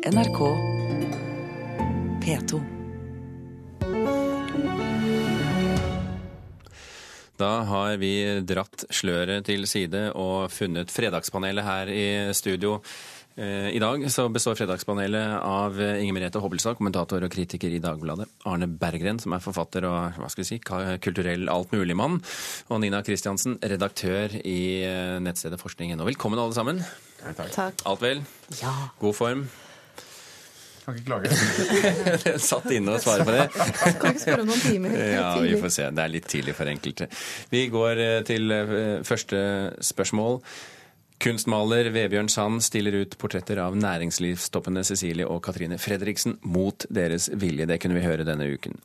NRK P2. Da har vi dratt sløret til side og funnet Fredagspanelet her i studio. Eh, I dag så består Fredagspanelet av Inger Merete Hobbelstad, kommentator og kritiker i Dagbladet. Arne Berggren, som er forfatter og hva skal vi si, kulturell altmuligmann. Og Nina Kristiansen, redaktør i eh, nettstedet forskning.no. Velkommen alle sammen. Takk. Alt vel? Ja. God form? Kan ikke klage. Satt inne og svarer på det. Kan ikke spørre om noen timer. Ja, vi får se. Det er litt tidlig for enkelte. Vi går eh, til eh, første spørsmål. Kunstmaler Vebjørn Sand stiller ut portretter av næringslivstoppene Cecilie og Katrine Fredriksen mot deres vilje. Det kunne vi høre denne uken.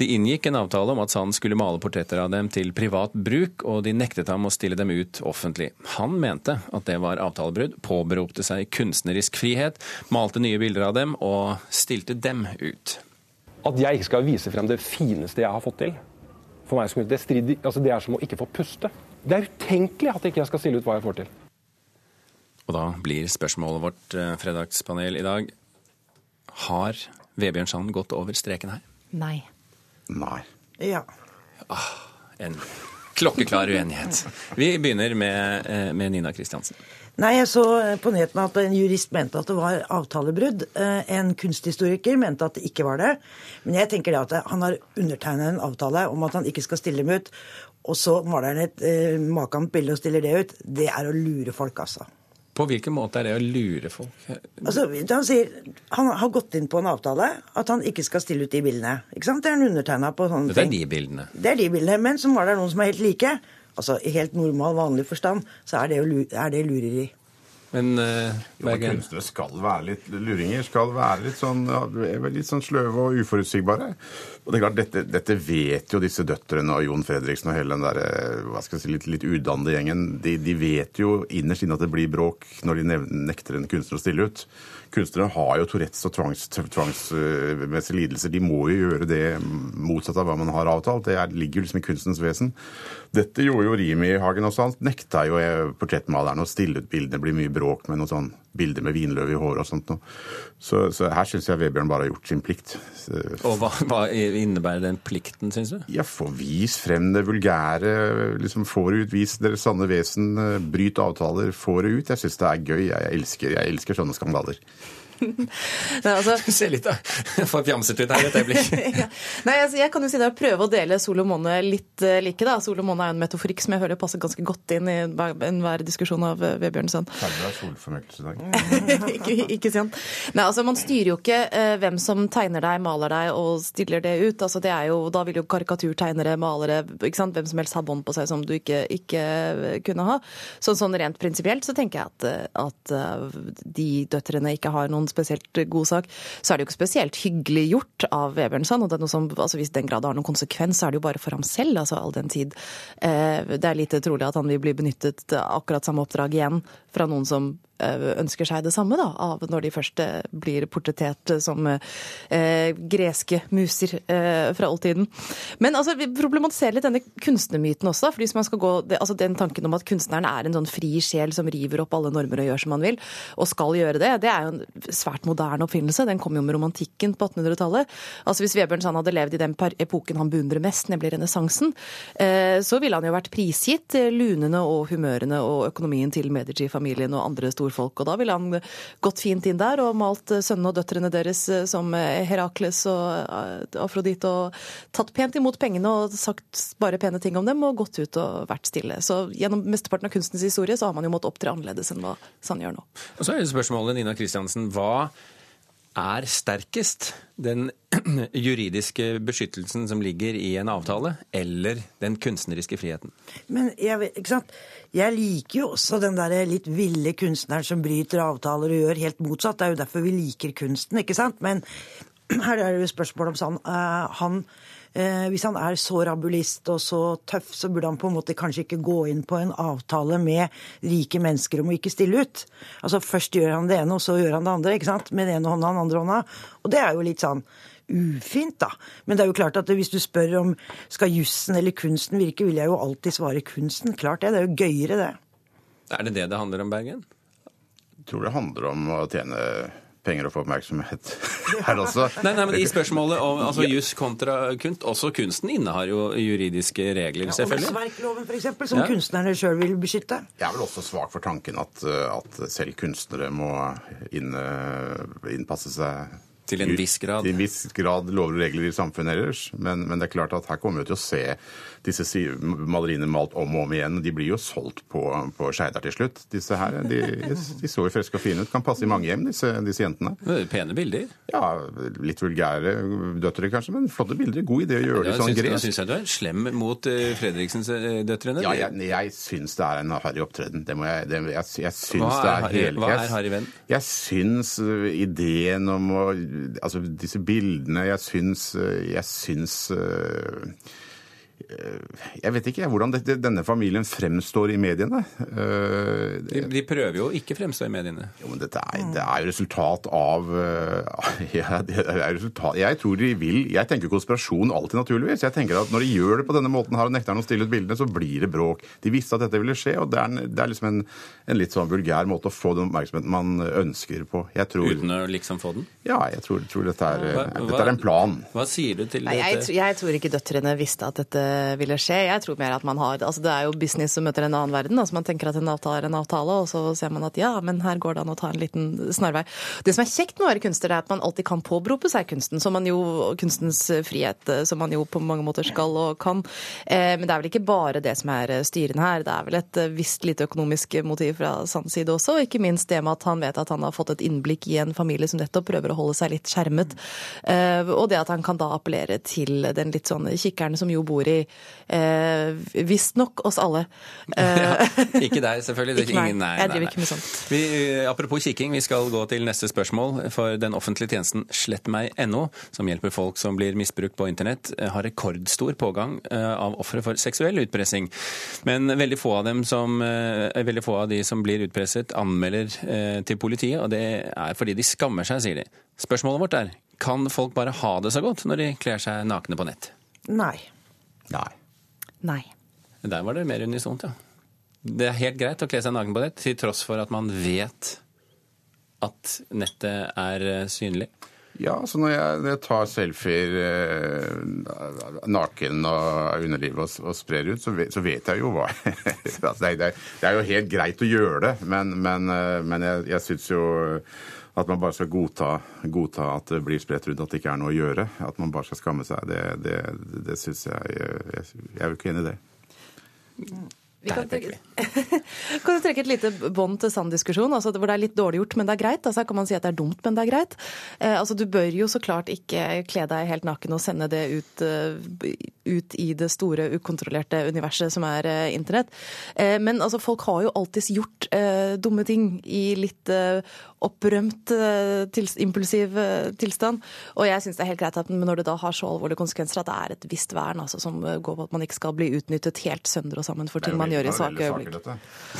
De inngikk en avtale om at Sand skulle male portretter av dem til privat bruk, og de nektet ham å stille dem ut offentlig. Han mente at det var avtalebrudd, påberopte seg kunstnerisk frihet, malte nye bilder av dem og stilte dem ut. At jeg ikke skal vise frem det fineste jeg har fått til, for meg det, strider, altså det er som å ikke få puste. Det er utenkelig at jeg ikke skal stille ut hva jeg får til. Og da blir spørsmålet vårt, eh, fredagspanel i dag, har Vebjørn Sand gått over streken her? Nei. Nei. Ja. En klokkeklar uenighet. Vi begynner med, eh, med Nina Kristiansen. Nei, jeg så på nyhetene at en jurist mente at det var avtalebrudd. Eh, En kunsthistoriker mente at det ikke var det. Men jeg tenker det at han har undertegnet en avtale om at han ikke skal stille dem ut, og så maler han et eh, makant bilde og stiller det ut. Det er å lure folk, altså. På hvilken måte er det å lure folk? Altså, Han sier han har gått inn på en avtale at han ikke skal stille ut de bildene. Ikke sant? Det er han undertegna på sånne det er ting. de bildene. Det er de bildene. Men så var det noen som er helt like. Altså i helt normal, vanlig forstand, så er det, er det lureri. Men uh, Bergen, kunstnere skal være litt luringer. Skal være litt sånn, litt sånn sløve og uforutsigbare. Og det er klart, dette, dette vet jo disse døtrene og Jon Fredriksen og hele den der, eh, hva skal jeg si, litt, litt udannede gjengen. De, de vet jo innerst inne at det blir bråk når de nekter en kunstner å stille ut. Kunstnere har jo Tourettes og tvangsmessige tvangs, lidelser. De må jo gjøre det motsatt av hva man har avtalt. Det er, ligger jo liksom i kunstens vesen. Dette gjorde jo Rimi-Hagen også. Han nekta jo portrettmalerne å stille ut bildene. Det blir mye bråk med noe sånn bilder med vinløv i håret og sånt noe. Så, så her syns jeg Vebjørn bare har gjort sin plikt. Og hva, hva innebærer den plikten, syns du? ja, få vis frem det vulgære. liksom Få det ut. Vis deres sanne vesen. Bryt avtaler. Få det ut. Jeg syns det er gøy. Jeg elsker, jeg elsker sånne skandaler. Nei, altså, Se litt, da. Får fjamset ut her i et øyeblikk. ja. Nei, altså, jeg kan jo si det å prøve å dele Sol og måne litt uh, like. da. Sol og måne er jo en metaforikk som jeg føler passer ganske godt inn i enhver diskusjon av uh, Vebjørn Sand. Ferdig av solformørkelse i dag. ikke, ikke sant? Nei, altså Man styrer jo ikke uh, hvem som tegner deg, maler deg og stiller det ut. altså det er jo, Da vil jo karikaturtegnere, malere, ikke sant? hvem som helst ha bånd på seg som du ikke, ikke eh, kunne ha. Så sånn rent prinsipielt så tenker jeg at, eh, at eh, de døtrene ikke har noen spesielt god sak. Så er det jo ikke spesielt hyggelig gjort av Vebjørn og som, altså Hvis den grad har noen konsekvens, så er det jo bare for ham selv. altså all den tid. Eh, det er lite trolig at han vil bli benyttet akkurat samme oppdrag igjen fra noen som eh, ønsker seg det samme, da, av når de først eh, blir portrettert som eh, greske muser eh, fra oldtiden. Men altså, vi problematiserer litt denne kunstnermyten også. for hvis man skal gå, det, altså Den tanken om at kunstneren er en sånn fri sjel som river opp alle normer og gjør som han vil, og skal gjøre det, det er jo en svært moderne oppfinnelse. Den kom jo med romantikken på 1800-tallet. Altså Hvis Vebjørn Sand hadde levd i den epoken han beundrer mest, nemlig renessansen, eh, så ville han jo vært prisgitt lunene og humørene og økonomien til Medici-familien og andre storfolk. Og da ville han gått fint inn der og malt eh, sønnene og døtrene deres eh, som eh, Herakles og Afrodite og tatt pent imot pengene og sagt bare pene ting om dem og gått ut og vært stille. Så gjennom mesteparten av kunstens historie så har man jo måttet opptre annerledes enn hva Sand gjør nå. Og så er spørsmålet, Nina Kristiansen, hva er sterkest? Den juridiske beskyttelsen som ligger i en avtale, eller den kunstneriske friheten? Men jeg, jeg liker jo også den der litt ville kunstneren som bryter avtaler og gjør helt motsatt. Det er jo derfor vi liker kunsten, ikke sant? Men her er det jo spørsmål om sånn eh, han eh, Hvis han er så rabulist og så tøff, så burde han på en måte kanskje ikke gå inn på en avtale med rike mennesker om å ikke stille ut. Altså Først gjør han det ene, og så gjør han det andre. ikke sant? Med den ene hånda og den andre hånda. Og det er jo litt sånn ufint, da. Men det er jo klart at hvis du spør om skal jussen eller kunsten virke, vil jeg jo alltid svare kunsten. Klart det. Det er jo gøyere, det. Er det det det handler om, Bergen? Jeg tror det handler om å tjene penger å få oppmerksomhet her også. Nei, nei, men I spørsmålet om altså, juss kontra kunst, også kunsten innehar jo juridiske regler, selvfølgelig. Åndsverkloven, f.eks., som Ja. kunstnerne sjøl vil beskytte. Jeg er vel også svak for tanken at, at selv kunstnere må inn, innpasse seg Til en viss grad. Til en viss grad lover og regler i samfunnet ellers. Men, men det er klart at her kommer vi til å se disse maleriene malt om og om igjen. De blir jo solgt på, på Skeidar til slutt. Disse her, de, de så jo friske og fine ut. Kan passe i mange hjem, disse, disse jentene. Pene bilder. Ja, litt vulgære døtre kanskje, men flotte bilder. God idé å gjøre det Da sånn gresk. syns jeg du er slem mot uh, Fredriksens-døtrene. Ja, jeg, jeg syns det er en harry opptreden. Det må jeg, det, jeg, jeg syns Hva er det er hele- hva er harry venn? Jeg syns uh, ideen om å Altså disse bildene Jeg syns uh, Jeg syns uh, Jeg vet ikke hvordan dette, denne familien fremstår i mediene. Uh, De, de prøver jo å ikke fremstå i mediene. jo, men dette er, det er jo resultat av uh, ja, det er resultat, Jeg tror de vil Jeg tenker konspirasjon alltid, naturligvis. Jeg tenker at Når de gjør det på denne måten her og nekter å stille ut bildene, så blir det bråk. De visste at dette ville skje, og det er, en, det er liksom en, en litt sånn vulgær måte å få den oppmerksomheten man ønsker på. Jeg tror, Uten å liksom få den. ja, jeg tror, tror dette, er, Hva- dette er en plan. Hva sier du til Nei, jeg, dette? tr- jeg tror ikke døtrene visste at dette ville skje. Jeg tror mer at man har altså Det er jo business som møter en annen verden. altså Man tenker at en avtale er en avtale, og så ser man at ja, men her går det an å ta en liten snarvei. Det som er kjekt med å være kunstner, er at man alltid kan påberope seg kunsten, som man jo, kunstens frihet, eh, som man jo på mange måter skal og kan. Eh, Men det er vel ikke bare det som er eh, styrende her. Det er vel et eh, visst lite økonomisk motiv fra Sands side også, og ikke minst det med at han vet at han har fått et innblikk i en familie som nettopp prøver å holde seg litt skjermet. Eh, Og det at han kan da appellere til den litt sånn kikkeren som jo bor i eh, visstnok oss alle. Eh, Ja, ikke deg, selvfølgelig. Det er Ikke meg. ingen- nei, Jeg driver nei. ikke med sånt. Vi, eh, apropos kikking, vi skal gå til neste spørsmål. For den offentlige tjenesten slettmeg.no, som hjelper folk som blir misbrukt på internett, eh, har rekordstor pågang eh, av ofre for seksuell utpressing. Men veldig få av dem som, eh, veldig få av de som blir utpresset, anmelder eh, til politiet, og det er fordi de skammer seg, sier de. Spørsmålet vårt er kan folk bare ha det så godt når de kler seg nakne på nett? Nei. Nei. Nei. Der var det mer unisont, ja. Det er helt greit å kle seg naken på nett, til tross for at man vet at nettet er eh, synlig. Ja, så når jeg, når jeg tar selfier eh, naken og underlivet og, og sprer ut, så vet, så vet jeg jo hva altså, det, er, det er- er jo helt greit å gjøre det, men, men, eh, men jeg, jeg syns jo at man bare skal godta, godta at det blir spredt rundt, at det ikke er noe å gjøre. At man bare skal skamme seg. Det, det, det syns jeg, jeg Jeg er jo ikke enig i det. Vi kan trekke, kan du trekke et lite bånd til sann diskusjon, altså hvor det er litt dårlig gjort, men det er greit. Altså her kan man si at det er dumt, men det er greit. Eh, altså Du bør jo så klart ikke kle deg helt naken og sende det ut, eh, ut i det store, ukontrollerte universet som er eh, internett. Eh, men altså folk har jo alltids gjort eh, dumme ting i litt eh, opprømt, eh, til, impulsiv eh, tilstand. Og jeg syns det er helt greit at når det da har så alvorlige konsekvenser, at det er et visst vern altså, som eh, går på at man ikke skal bli utnyttet helt sønder og sammen for ting man gjør i svake øyeblikk.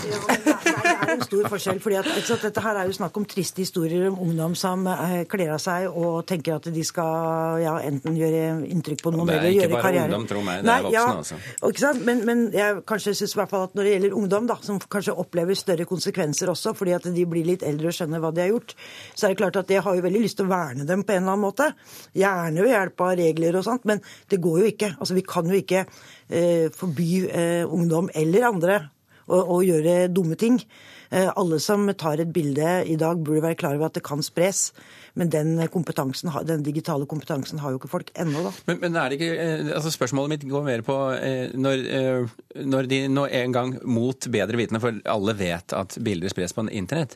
Ja, det, er, det er en stor forskjell. fordi at, sant, Dette her er jo snakk om triste historier om ungdom som kler av seg og tenker at de skal ja, enten gjøre inntrykk på noen eller gjøre karriere. det er ikke bare ungdom, tro meg, det er voksne, altså. og ikke sant? Men, men jeg kanskje synes i hvert fall at når det gjelder ungdom, da, som kanskje opplever større konsekvenser også fordi at de blir litt eldre og skjønner hva de har gjort, så er det klart at jeg har jo veldig lyst til å verne dem på en eller annen måte. Gjerne ved hjelp av regler og sånt, men det går jo ikke. Altså Vi kan jo ikke eh, forby eh, ungdom eller andre å, å gjøre dumme ting. Eh, alle som tar et bilde i dag, burde være klar over at det kan spres. Men den, kompetansen, den digitale kompetansen har jo ikke folk ennå, da. Men, men er det ikke, eh, altså Spørsmålet mitt går mer på eh, når, eh, når de nå en gang mot bedre vitende, for alle vet at bilder spres på internett.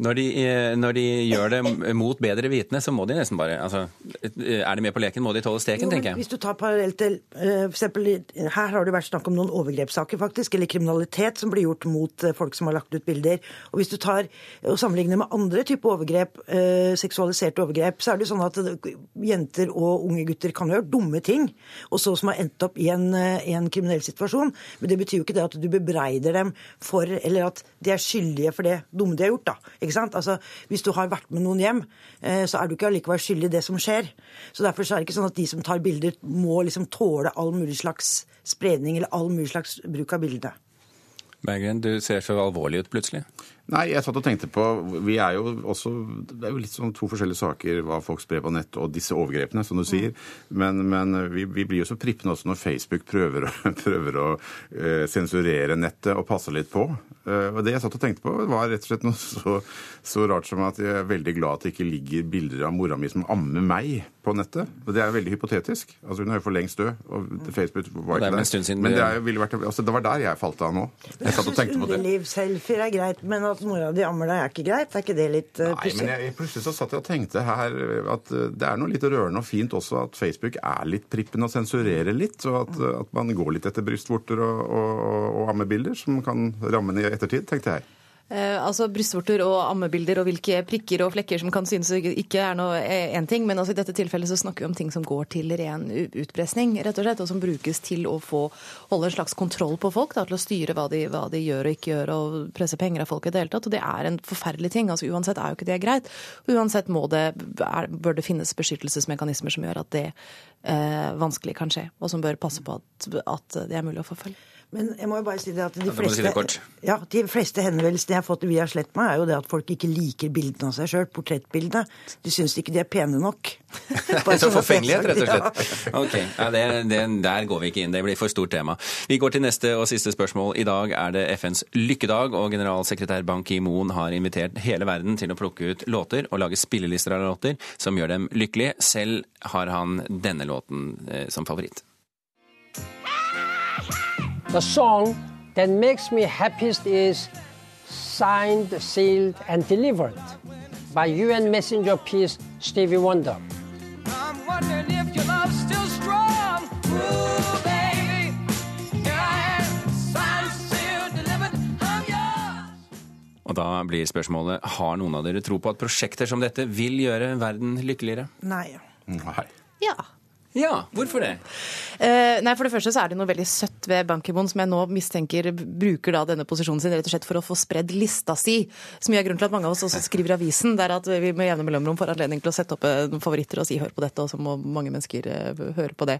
Når de, eh, når de gjør det mot bedre vitende, så må de nesten bare altså, eh, Er de med på leken, må de tåle steken, Jo, tenker jeg. Hvis du tar parallelt til f.eks. for eksempel, Her har det vært snakk om noen overgrepssaker, faktisk, eller kriminalitet som blir gjort mot eh, folk som har lagt ut bilder. Og Hvis du tar og sammenligner med andre typer overgrep, eh, seksualiserte overgrep, så er det sånn at eh, jenter og unge gutter kan gjøre dumme ting, og så som har endt opp i en, eh, i en kriminell situasjon. Men det betyr jo ikke det at du bebreider dem for, eller at de er skyldige for det dumme de har gjort. da. Ikke sant? Altså, Hvis du har vært med noen hjem, eh, så er du ikke allikevel skyldig i det som skjer. Så Derfor så er det ikke sånn at de som tar bilder, må liksom tåle all mulig slags spredning eller all mulig slags bruk av bildene. Berggren, du ser så alvorlig ut plutselig. Nei, jeg satt og tenkte på Vi er jo også Det er jo litt sånn to forskjellige saker hva folk sprer på nett og disse overgrepene, som du sier. Men, men vi, vi blir jo så prippende også når Facebook prøver, å- prøver å uh, sensurere nettet og passe litt på. Uh, og det jeg satt og tenkte på, var rett og slett noe så, så rart som at jeg er veldig glad at det ikke ligger bilder av mora mi som ammer meg på nettet. Og det er veldig hypotetisk. Altså Hun er jo for lengst død, og Facebook var det er ikke siden Men det- er, ville vært, altså, det var der jeg falt av nå. Jeg satt og tenkte på det. Underliv-selfier er greit, men at mora di ammer deg, er ikke greit? Er ikke det litt uh, Nei, men jeg, plutselig så satt jeg og tenkte her at eh, det er noe litt rørende og fint også at Facebook er litt prippen og sensurerer litt, og at, eh, at man går litt etter brystvorter og, og, og ammebilder som kan ramme ned i ettertid, tenkte jeg. Eh, altså Brystvorter og ammebilder og hvilke prikker og flekker som kan synes ikke er noe én ting, men altså i dette tilfellet så snakker vi om ting som går til ren utpresning, rett og slett, og som brukes til å få holde en slags kontroll på folk, da, til å styre hva de, hva de gjør og ikke gjør, og presse penger av folk i det hele tatt. Og det er en forferdelig ting. altså Uansett er jo ikke det greit. Uansett det, er, bør det finnes beskyttelsesmekanismer som gjør at det eh, vanskelig kan skje, og som bør passe på at, at det er mulig å forfølge. Men jeg må jo bare si det at de må si fleste, ja, de fleste henvendelsene jeg har fått via slett meg, er jo det at folk ikke liker bildene av seg sjøl, portrettbildene. De syns ikke de er pene nok. Bare Så forfengelighet, rett og slett. slett. Ok, ja, det, det, Der går vi ikke inn. Det blir for stort tema. Vi går til neste og siste spørsmål. I dag er det FNs lykkedag, og generalsekretær Ban Ki-moon har invitert hele verden til å plukke ut låter og lage spillelister av låter som gjør dem lykkelige. Selv har han denne låten eh, som favoritt. The song that makes me happiest is Signed, Sealed, and Delivered by UN Messenger of Peace Stevie Wonder. I'm wondering if your love's still strong. Ooh, baby. Here I am, signed, sealed, delivered. I'm yours. Og da blir spørsmålet har noen av dere tro på at prosjekter som dette vil gjøre verden lykkeligere? Nei. Nei. Ja. Ja, hvorfor det? Eh, nei, For det første så er det noe veldig søtt ved Ban Ki-moon, som jeg nå mistenker bruker da denne posisjonen sin rett og slett for å få spredd lista si. Som gjør grunn til at mange av oss også skriver avisen. Det er at vi med jevne mellomrom får anledning til å sette opp eh, noen favoritter og si 'hør på dette', og så må mange mennesker eh, høre på det.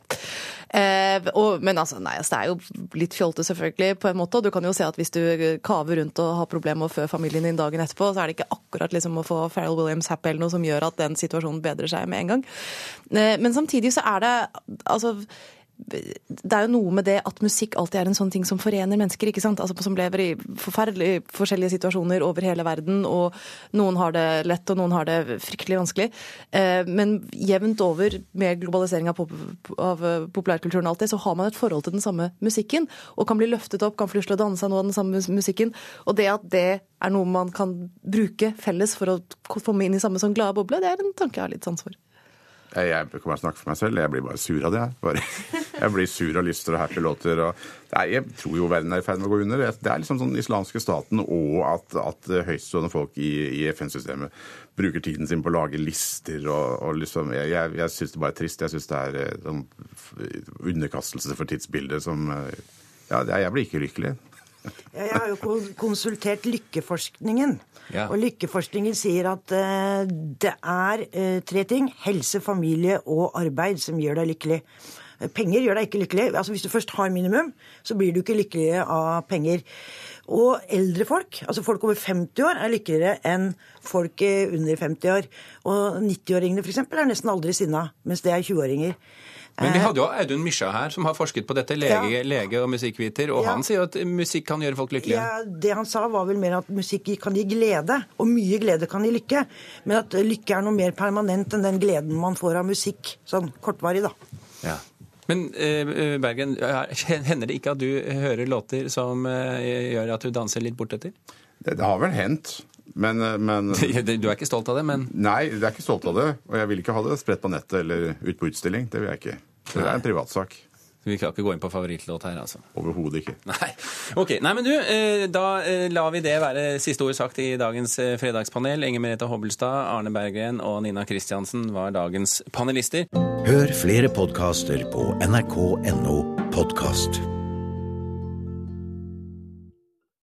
Eh, og, men altså, nei, altså, det er jo litt fjolte selvfølgelig, på en måte. Og du kan jo se at hvis du kaver rundt og har problemer med å fø familien din dagen etterpå, så er det ikke akkurat liksom å få Farrell Williams happy eller noe som gjør at den situasjonen bedrer seg med en gang. Men samtidig så er det altså det er jo noe med det at musikk alltid er en sånn ting som forener mennesker, ikke sant? Altså, som lever i forferdelig forskjellige situasjoner over hele verden, og noen har det lett, og noen har det fryktelig vanskelig. Eh, men jevnt over med globalisering av, pop av eh, populærkulturen alltid, så har man et forhold til den samme musikken, og kan bli løftet opp, kan til å danse av noe av den samme musikken. Og det at det er noe man kan bruke felles for å komme inn i samme sånn glade boble, det er en tanke jeg har litt sans for. Jeg, jeg kan bare snakke for meg selv. Jeg blir bare sur av det. Jeg, bare, jeg blir sur av lyster og happy låter. Og, nei, jeg tror jo verden er i ferd med å gå under. Det er liksom sånn islamske staten og at, at høytstående folk i, i FN-systemet bruker tiden sin på å lage lister og, og liksom Jeg, jeg, jeg syns det bare er trist. Jeg syns det er eh, sånn underkastelse for tidsbildet som eh, Ja, jeg blir ikke lykkelig. Ja, Jeg har jo konsultert Lykkeforskningen. Ja. Og Lykkeforskningen sier at uh, det er uh, tre ting. Helse, familie og arbeid som gjør deg lykkelig. Eh, Penger gjør deg ikke lykkelig. Altså Hvis du først har minimum, så blir du ikke lykkelig av penger. Og eldre folk, altså folk over 50 år, er lykkeligere enn folk under 50 år. Og 90-åringene f.eks. er nesten aldri sinna, mens det er 20-åringer. Men vi hadde jo Audun Mysja her, som har forsket på dette, lege, Ja. lege og musikkviter, og Ja. han sier at musikk kan gjøre folk lykkelige. Ja, Det han sa, var vel mer at musikk kan gi glede, og mye glede kan gi lykke. Men at lykke er noe mer permanent enn den gleden man får av musikk. Sånn kortvarig, da. Ja. Men eh, Bergen, hender det ikke at du hører låter som eh, gjør at du danser litt bortetter? Det, det har vel hendt. Men, eh, men Du er ikke stolt av det, men Nei, jeg er ikke stolt av det. Og jeg vil ikke ha det spredt på nettet eller ut på utstilling. Det vil jeg ikke. Det er en privatsak. vi kan ikke gå inn på favorittlåt her, altså. Overhodet ikke. Nei. Ok, Nei, men du, eh, da eh, lar vi det være siste ord sagt i dagens fredagspanel. Inger Merete Hobbelstad, Arne Berggren og Nina Kristiansen var dagens panelister. Hør flere podkaster på nrk.no podkast.